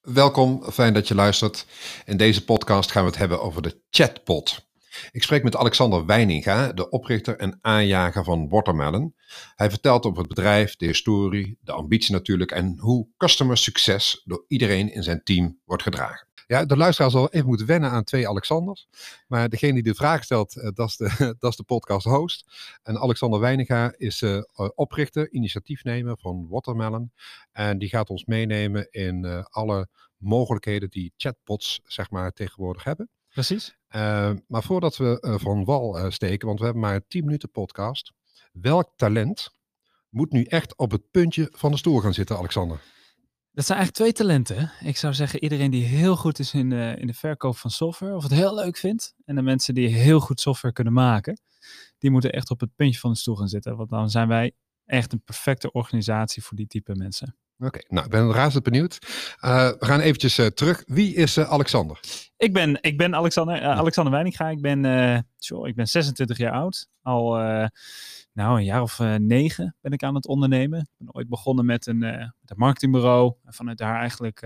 Welkom, fijn dat je luistert. In deze podcast gaan we het hebben over de chatbot. Ik spreek met Alexander Weininga, de oprichter en aanjager van Watermelon. Hij vertelt over het bedrijf, de historie, de ambitie natuurlijk en hoe customer succes door iedereen in zijn team wordt gedragen. Ja, de luisteraar zal even moeten wennen aan twee Alexanders. Maar degene die de vraag stelt, eh, dat is de, dat is de podcast host. En Alexander Weininga is uh, oprichter, initiatiefnemer van Watermelon. En die gaat ons meenemen in uh, alle mogelijkheden die chatbots zeg maar, tegenwoordig hebben. Precies. Maar voordat we van wal steken, want we hebben maar een 10 minuten podcast. Welk talent moet nu echt op het puntje van de stoel gaan zitten, Alexander? Dat zijn eigenlijk twee talenten. Ik zou zeggen, iedereen die heel goed is in, in de verkoop van software, of het heel leuk vindt, en de mensen die heel goed software kunnen maken, die moeten echt op het puntje van de stoel gaan zitten. Want dan zijn wij echt een perfecte organisatie voor die type mensen. Oké, okay, nou, ik ben razend benieuwd. Uh, we gaan eventjes uh, terug. Wie is uh, Alexander? Ik ben, ik ben Alexander, Alexander Weininga. Ik ben, sorry, ik ben 26 jaar oud. Al nou, een jaar of negen ben ik aan het ondernemen. Ik ben ooit begonnen met een, met een marketingbureau. En vanuit daar eigenlijk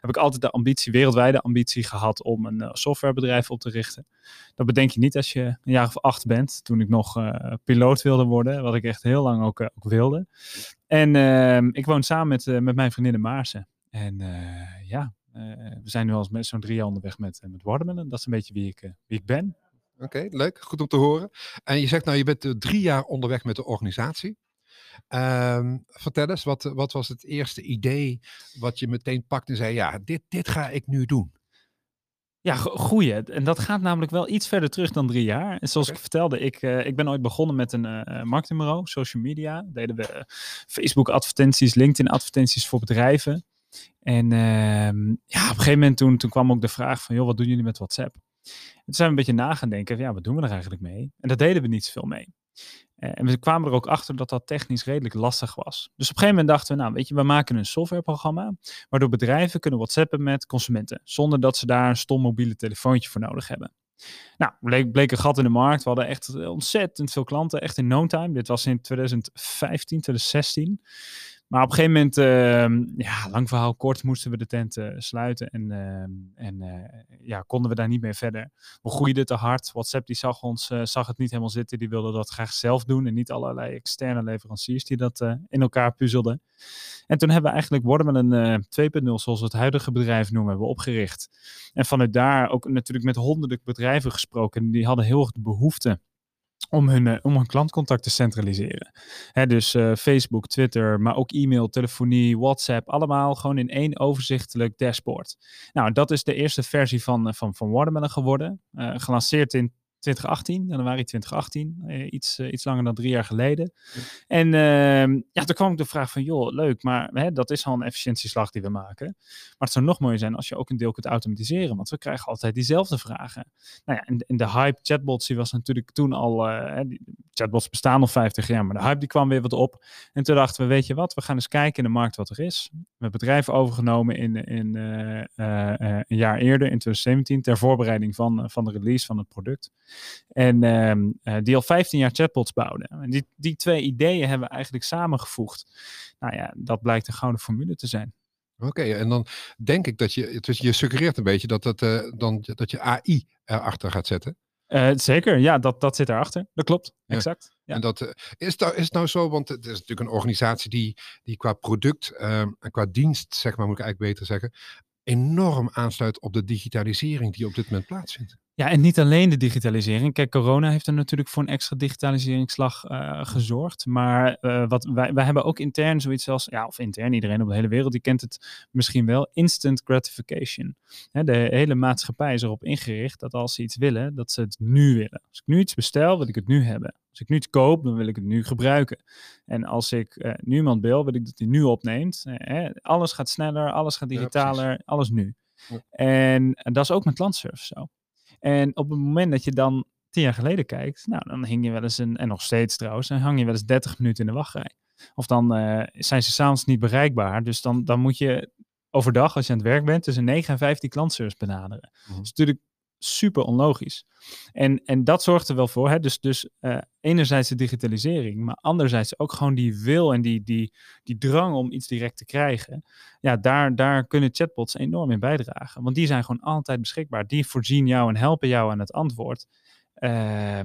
heb ik altijd de ambitie, wereldwijde ambitie gehad om een softwarebedrijf op te richten. Dat bedenk je niet als je een jaar of acht bent. Toen ik nog piloot wilde worden, wat ik echt heel lang ook, ook wilde. En uh, ik woon samen met, met mijn vriendin Maarsen. En ja, we zijn nu al zo'n drie jaar onderweg met, met Watermelon. Dat is een beetje wie ik, wie ik ben. Oké, okay, leuk. Goed om te horen. En je zegt nou, je bent drie jaar onderweg met de organisatie. Uh, vertel eens, wat, wat was het eerste idee wat je meteen pakt en zei, ja, dit, dit ga ik nu doen? Ja, goeie. En dat gaat namelijk wel iets verder terug dan drie jaar. En zoals okay. ik vertelde, ik, uh, ik ben ooit begonnen met een uh, marketingbureau, social media. Deden we uh, Facebook advertenties, LinkedIn advertenties voor bedrijven. En ehm, ja, op een gegeven moment toen, toen kwam ook de vraag van, joh, wat doen jullie met WhatsApp? En toen zijn we een beetje na gaan denken, ja, wat doen we er eigenlijk mee? En daar deden we niet zoveel mee. En we kwamen er ook achter dat dat technisch redelijk lastig was. Dus op een gegeven moment dachten we, nou weet je, we maken een softwareprogramma waardoor bedrijven kunnen whatsappen met consumenten, zonder dat ze daar een stom mobiele telefoontje voor nodig hebben. Nou, bleek, bleek een gat in de markt. We hadden echt ontzettend veel klanten, echt in no time. Dit was in 2015, 2016. Maar op een gegeven moment, uh, ja, lang verhaal kort, moesten we de tent uh, sluiten en, uh, en uh, ja, konden we daar niet meer verder. We groeiden te hard. WhatsApp die zag ons, zag het niet helemaal zitten. Die wilde dat graag zelf doen en niet allerlei externe leveranciers die dat in elkaar puzzelden. En toen hebben we eigenlijk Watermelon 2.0, zoals we het huidige bedrijf noemen, hebben we opgericht. En vanuit daar ook natuurlijk met honderden bedrijven gesproken. En die hadden heel erg de behoefte om hun, uh, om hun klantcontact te centraliseren. Hè, dus uh, Facebook, Twitter, maar ook e-mail, telefonie, WhatsApp, allemaal gewoon in één overzichtelijk dashboard. Nou, dat is de eerste versie van, van, van Watermelon geworden. Gelanceerd in 2018, januari 2018, uh, iets, uh, iets langer dan drie jaar geleden. Ja. En uh, ja, toen kwam ik de vraag van, joh, leuk, maar hè, dat is al een efficiëntieslag die we maken. Maar het zou nog mooier zijn als je ook een deel kunt automatiseren, want we krijgen altijd diezelfde vragen. Nou ja, en, en de hype chatbots, die was natuurlijk toen al, uh, die, chatbots bestaan al 50 jaar, maar de hype die kwam weer wat op. En toen dachten we, weet je wat, we gaan eens kijken in de markt wat er is. We hebben bedrijf overgenomen in, in een jaar eerder, in 2017, ter voorbereiding van, van de release van het product. En uh, die al 15 jaar chatbots bouwden. En die, die twee ideeën hebben we eigenlijk samengevoegd. Nou ja, dat blijkt een gouden formule te zijn. Oké, okay, en dan denk ik dat je, dus je suggereert een beetje dat, dat, uh, dan, dat je AI erachter gaat zetten. Uh, zeker, ja, dat, dat zit erachter. Dat klopt, ja. exact. Ja. En dat, uh, is, dat, is het nou zo, want het is natuurlijk een organisatie die, die qua product en qua dienst, zeg maar, moet ik eigenlijk beter zeggen, enorm aansluit op de digitalisering die op dit moment plaatsvindt. Ja, en niet alleen de digitalisering. Kijk, corona heeft er natuurlijk voor een extra digitaliseringsslag uh, gezorgd. Maar uh, wat wij, wij hebben ook intern zoiets als, ja, of intern, iedereen op de hele wereld, die kent het misschien wel, instant gratification. Hè, de hele maatschappij is erop ingericht dat als ze iets willen, dat ze het nu willen. Als ik nu iets bestel, wil ik het nu hebben. Als ik nu iets koop, dan wil ik het nu gebruiken. En als ik uh, nu iemand bel, wil ik dat hij nu opneemt. alles gaat sneller, alles gaat digitaler, ja, alles nu. Ja. En, en dat is ook met klantservice zo. En op het moment dat je dan tien jaar geleden kijkt, nou, dan hing je wel eens een, en nog steeds trouwens, dan hang je wel eens 30 minuten in de wachtrij. Of dan uh, zijn ze s'avonds niet bereikbaar. Dus dan, dan moet je overdag, als je aan het werk bent, tussen 9 en 15 klantservice benaderen. Mm -hmm. Dat is natuurlijk super onlogisch. En, en dat zorgt er wel voor. Hè? Dus, dus uh, enerzijds de digitalisering, maar anderzijds ook gewoon die wil en die, die, die drang om iets direct te krijgen. Ja, daar, daar kunnen chatbots enorm in bijdragen. Want die zijn gewoon altijd beschikbaar. Die voorzien jou en helpen jou aan het antwoord. Uh,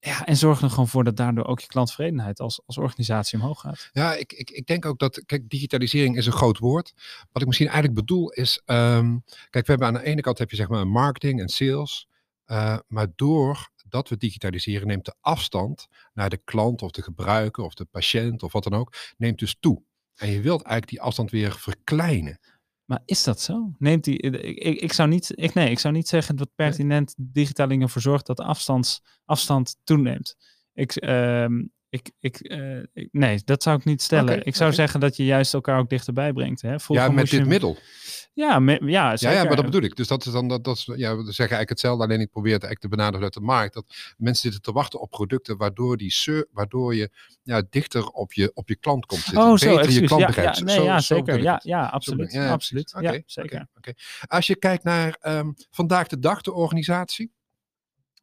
ja, en zorg er gewoon voor dat daardoor ook je klanttevredenheid als, als organisatie omhoog gaat. Ja, ik, ik, ik denk ook dat, kijk, digitalisering is een groot woord. Wat ik misschien eigenlijk bedoel is, um, kijk, we hebben aan de ene kant heb je zeg maar marketing en sales. Uh, maar door dat we digitaliseren, neemt de afstand naar de klant of de gebruiker of de patiënt of wat dan ook, neemt dus toe. En je wilt eigenlijk die afstand weer verkleinen. Maar is dat zo? Neemt die, ik, ik, zou niet, ik, nee, ik zou niet zeggen dat pertinent digitaling ervoor zorgt dat de afstands, afstand toeneemt. Ik, um, ik, ik, uh, ik, nee, dat zou ik niet stellen. Okay, ik zou okay. zeggen dat je juist elkaar ook dichterbij brengt. Hè? ja, met dit je... middel. Ja, me, ja, zeker. ja, ja, maar dat bedoel ik. Dus dat is dan, dat, dat is, ja, we zeggen eigenlijk hetzelfde, alleen ik probeer het eigenlijk te benaderen uit de markt. Dat mensen zitten te wachten op producten waardoor, die waardoor je ja, dichter op je, op je klant komt zitten. Oh, zo, Beter je klant ja, begrijpt. Ja, nee, zo, ja, zo zeker. Ja, ja, absoluut. Ja, absoluut. Okay, ja, zeker. Okay, Als je kijkt naar um, vandaag de dag, de organisatie,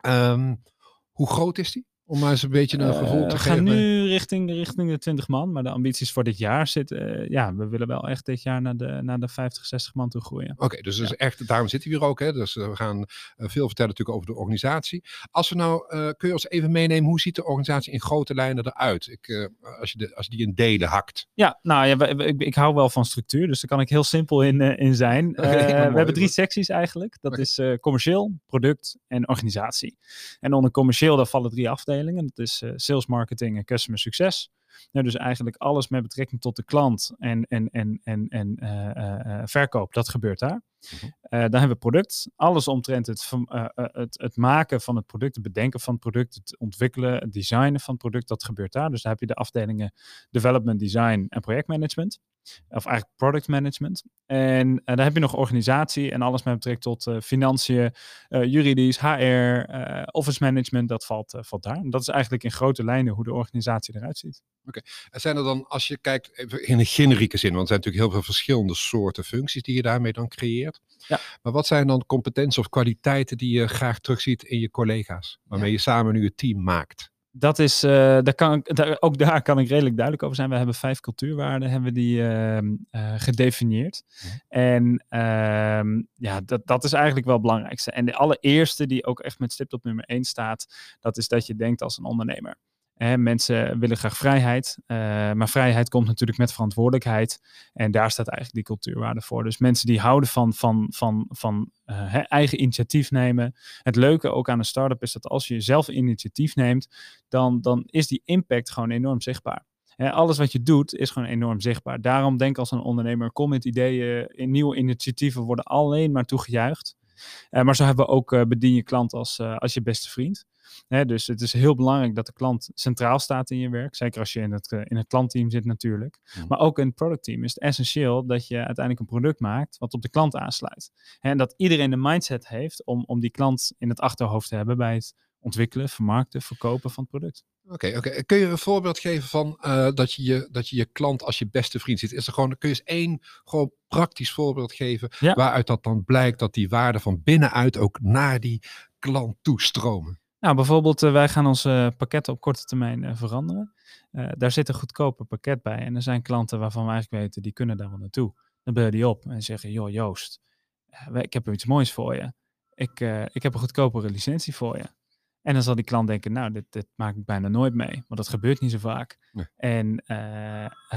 um, hoe groot is die? Om maar eens een beetje een gevoel uh, te we geven. We gaan nu richting, richting de 20 man, maar de ambities voor dit jaar zitten. Uh, ja, we willen wel echt dit jaar naar de, naar de 50, 60 man toe groeien. Oké, okay, dus, ja. dus echt, daarom zitten we hier ook. Hè? Dus we gaan veel vertellen natuurlijk over de organisatie. Als we nou, kun je ons even meenemen, hoe ziet de organisatie in grote lijnen eruit? Ik, als, je de, als je die in delen hakt. Ja, nou ja, we, ik, ik, hou wel van structuur, dus daar kan ik heel simpel in, in zijn. Okay, we hebben drie secties eigenlijk. Dat okay. is commercieel, product en organisatie. En onder commercieel, daar vallen drie afdelingen. Dat is sales, marketing en customer succes. Nou, dus eigenlijk alles met betrekking tot de klant en, en, en, en, en uh, uh, verkoop, dat gebeurt daar. Uh-huh. dan hebben we product. Alles omtrent het, het, het maken van het product, het bedenken van het product, het ontwikkelen, het designen van het product, dat gebeurt daar. Dus daar heb je de afdelingen development, design en projectmanagement. Of eigenlijk product management. En uh, daar heb je nog organisatie en alles met betrekking tot uh, financiën, uh, juridisch, HR, office management, dat valt, valt daar. En dat is eigenlijk in grote lijnen hoe de organisatie eruit ziet. Oké, okay. en zijn er dan, als je kijkt in een generieke zin, want er zijn natuurlijk heel veel verschillende soorten functies die je daarmee dan creëert. Ja. Maar wat zijn dan competenties of kwaliteiten die je graag terugziet in je collega's, waarmee ja. je samen nu het team maakt? Dat is, uh, daar kan, daar, ook daar kan ik redelijk duidelijk over zijn. We hebben vijf cultuurwaarden hebben die, uh, uh, gedefinieerd. Ja. En ehm, ja, dat, dat is eigenlijk wel het belangrijkste. En de allereerste die ook echt met stip op nummer één staat, dat is dat je denkt als een ondernemer. Mensen willen graag vrijheid, uh, maar vrijheid komt natuurlijk met verantwoordelijkheid. En daar staat eigenlijk die cultuurwaarde voor. Dus mensen die houden van, van, van, van hè, eigen initiatief nemen. Het leuke ook aan een start-up is dat als je zelf initiatief neemt, dan, dan is die impact gewoon enorm zichtbaar. Hè, alles wat je doet is gewoon enorm zichtbaar. Daarom denk als een ondernemer, kom met ideeën, nieuwe initiatieven worden alleen maar toegejuicht. Uh, maar zo hebben we ook uh, bedien je klant als, uh, als je beste vriend. Hè, dus het is heel belangrijk dat de klant centraal staat in je werk. Zeker als je in het, in het klantteam zit natuurlijk. Mm. Maar ook in het productteam is het essentieel dat je uiteindelijk een product maakt wat op de klant aansluit. Hè, en dat iedereen de mindset heeft om, om die klant in het achterhoofd te hebben bij het ontwikkelen, vermarkten, verkopen van het product. Oké, okay, oké. Okay. Kun je een voorbeeld geven van uh, dat, je je, dat je je klant als je beste vriend ziet? Is er gewoon, kun je eens één gewoon praktisch voorbeeld geven ja. waaruit dat dan blijkt dat die waarden van binnenuit ook naar die klant toestromen? Nou, bijvoorbeeld, uh, wij gaan onze pakketten op korte termijn uh, veranderen. daar zit een goedkoper pakket bij. En er zijn klanten waarvan we eigenlijk weten, die kunnen daar wel naartoe. Dan bel je die op en zeggen, joh Joost, ik heb iets moois voor je. Ik, ik heb een goedkopere licentie voor je. En dan zal die klant denken, nou, dit, dit maak ik bijna nooit mee. Want dat gebeurt niet zo vaak. Nee. En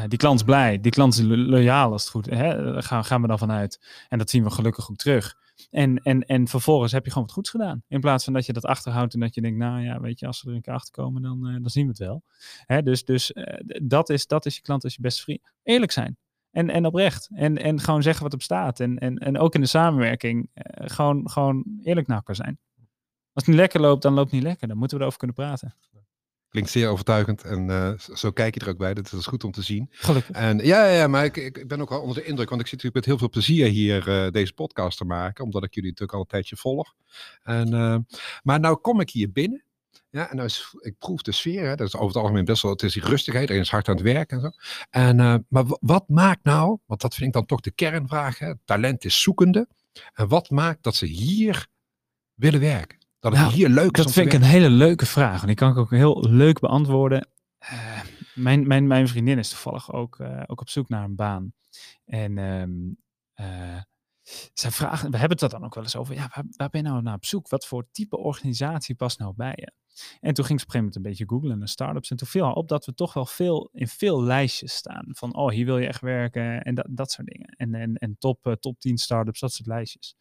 die klant is blij, die klant is lo loyaal als het goed is. Gaan, gaan we dan vanuit. En dat zien we gelukkig ook terug. En, en, en vervolgens heb je gewoon wat goeds gedaan. In plaats van dat je dat achterhoudt en dat je denkt, nou ja, weet je, als we er een keer achter komen, dan, uh, dan zien we het wel. Hè, dus dus uh, dat, is, dat is je klant als je beste vriend. Eerlijk zijn. En, en oprecht. En, en gewoon zeggen wat op staat. En, en, en ook in de samenwerking gewoon, gewoon eerlijk naar elkaar zijn. Als het niet lekker loopt, dan loopt het niet lekker. Dan moeten we erover kunnen praten. Klinkt zeer overtuigend en uh, zo kijk je er ook bij. Dat is goed om te zien. Gelukkig. En ja, ja, maar ik, ik ben ook wel onder de indruk, want ik zit natuurlijk met heel veel plezier hier uh, deze podcast te maken, omdat ik jullie natuurlijk al een tijdje volg. En, uh, maar nou kom ik hier binnen. Ja, en nou is, ik proef de sfeer. Hè, dat is over het algemeen best wel. Het is die rustigheid. Er is hard aan het werk en zo. En, maar wat maakt nou, want dat vind ik dan toch de kernvraag. Hè, talent is zoekende. En wat maakt dat ze hier willen werken? Dat het Nou, hier leuk is Dat vind ik een hele leuke vraag. En die kan ik ook heel leuk beantwoorden. Eh, mijn, mijn, mijn vriendin is toevallig ook, eh, ook op zoek naar een baan. En ehm eh, zij vraagt, we hebben het dan ook wel eens over. Ja, waar, waar ben je nou naar op zoek? Wat voor type organisatie past nou bij je? En toen ging ze op een gegeven moment een beetje googlen naar startups. En toen viel haar op dat we toch wel veel in veel lijstjes staan. Van, oh, hier wil je echt werken en dat, dat soort dingen. En, en, en top, top 10 startups, dat soort lijstjes.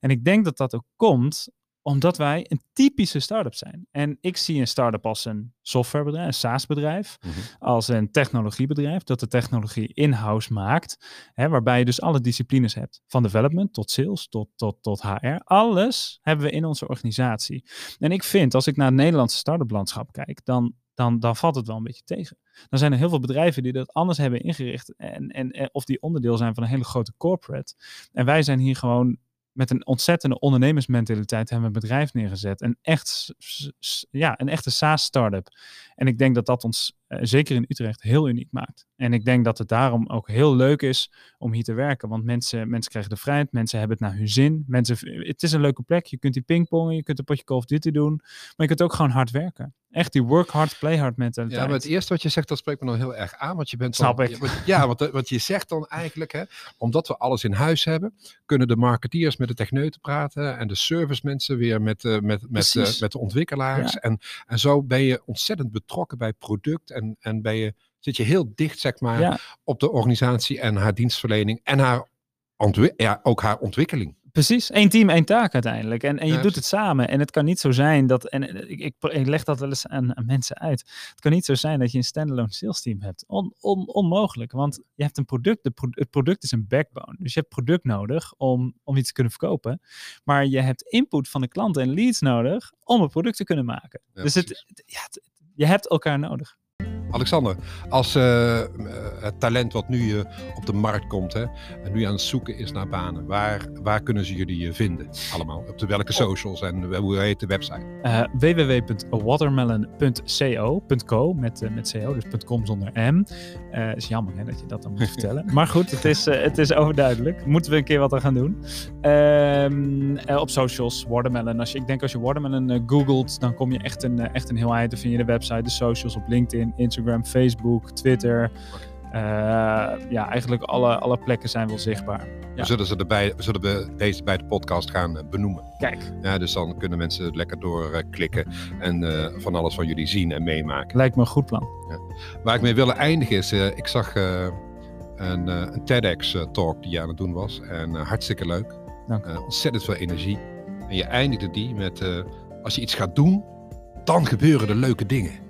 En ik denk dat dat ook komt omdat wij een typische start-up zijn. En ik zie een start-up als een softwarebedrijf, een SaaS-bedrijf, Mhm. als een technologiebedrijf dat de technologie in-house maakt, hè, waarbij je dus alle disciplines hebt, van development tot sales tot, tot, tot HR. Alles hebben we in onze organisatie. En ik vind, als ik naar het Nederlandse start-up landschap kijk, dan, dan, dan valt het wel een beetje tegen. Dan zijn er heel veel bedrijven die dat anders hebben ingericht en, en, en of die onderdeel zijn van een hele grote corporate. En wij zijn hier gewoon met een ontzettende ondernemersmentaliteit hebben we een bedrijf neergezet. Een, echt, ja, een echte SaaS-startup. En ik denk dat dat ons, eh, zeker in Utrecht, heel uniek maakt. En ik denk dat het daarom ook heel leuk is om hier te werken. Want mensen, mensen krijgen de vrijheid, mensen hebben het naar hun zin. Mensen, het is een leuke plek. Je kunt die pingpongen, je kunt een potje Call of Duty doen. Maar je kunt ook gewoon hard werken. Echt die work hard, play hard mentaliteit. Ja, maar het eerste wat je zegt, dat spreekt me dan heel erg aan. Want je bent Snap dan, ik. Ja, want- Ja, want, eh, want je zegt dan eigenlijk, hè, omdat we alles in huis hebben, kunnen de marketeers met de techneuten praten en de servicemensen weer met, eh, met, met, eh, met de ontwikkelaars. En, en zo ben je ontzettend betrokken bij product en, en ben je, zit je heel dicht, zeg maar, Ja. op de organisatie en haar dienstverlening en haar ja, ook haar ontwikkeling. Precies, één team, één taak uiteindelijk. En, en je Ja, doet het samen. En het kan niet zo zijn dat, en ik, ik, ik leg dat wel eens aan, aan mensen uit. Het kan niet zo zijn dat je een standalone sales team hebt. On, on, onmogelijk, want je hebt een product, de het product is een backbone. Dus je hebt product nodig om, om iets te kunnen verkopen. Maar je hebt input van de klanten en leads nodig om het product te kunnen maken. Ja, dus het, ja, het- je hebt elkaar nodig. Alexander, als eh, eh, het talent wat nu eh, op de markt komt hè, en nu aan het zoeken is naar banen, waar, waar kunnen ze jullie vinden? Allemaal. Op de welke socials en hoe heet de website? Www.watermelon.co.co met, met CO, dus .com zonder M. Is jammer hè, dat je dat dan moet vertellen. Maar goed, het is, het is overduidelijk. Moeten we een keer wat aan gaan doen. Ehm, eh, op socials, Watermelon. Als je, ik denk als je Watermelon googelt, dan kom je echt een, echt een heel eind. Dan vind je de website, de socials op LinkedIn, Instagram, Facebook, Twitter. Eh, ja, eigenlijk alle, alle plekken zijn wel zichtbaar. Ja. We zullen, ze erbij, we zullen we deze bij de podcast gaan eh, benoemen. Kijk, Ja, dus dan kunnen mensen lekker doorklikken en eh, van alles van jullie zien en meemaken. lijkt me een goed plan. Waar ik mee willen eindigen is, ik zag een, een TEDx-talk die je aan het doen was. En hartstikke leuk. Dank. Ontzettend veel energie. En je eindigde die met, als je iets gaat doen, dan gebeuren er leuke dingen.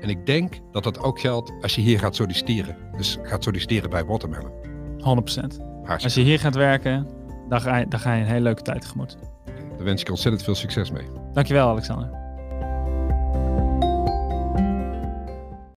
En ik denk dat dat ook geldt als je hier gaat solliciteren. Dus gaat solliciteren bij Watermelon. 100%. Hartstikke. Als je hier gaat werken, dan ga je, dan ga je een hele leuke tijd tegemoet. Daar wens ik je ontzettend veel succes mee. Dankjewel, Alexander.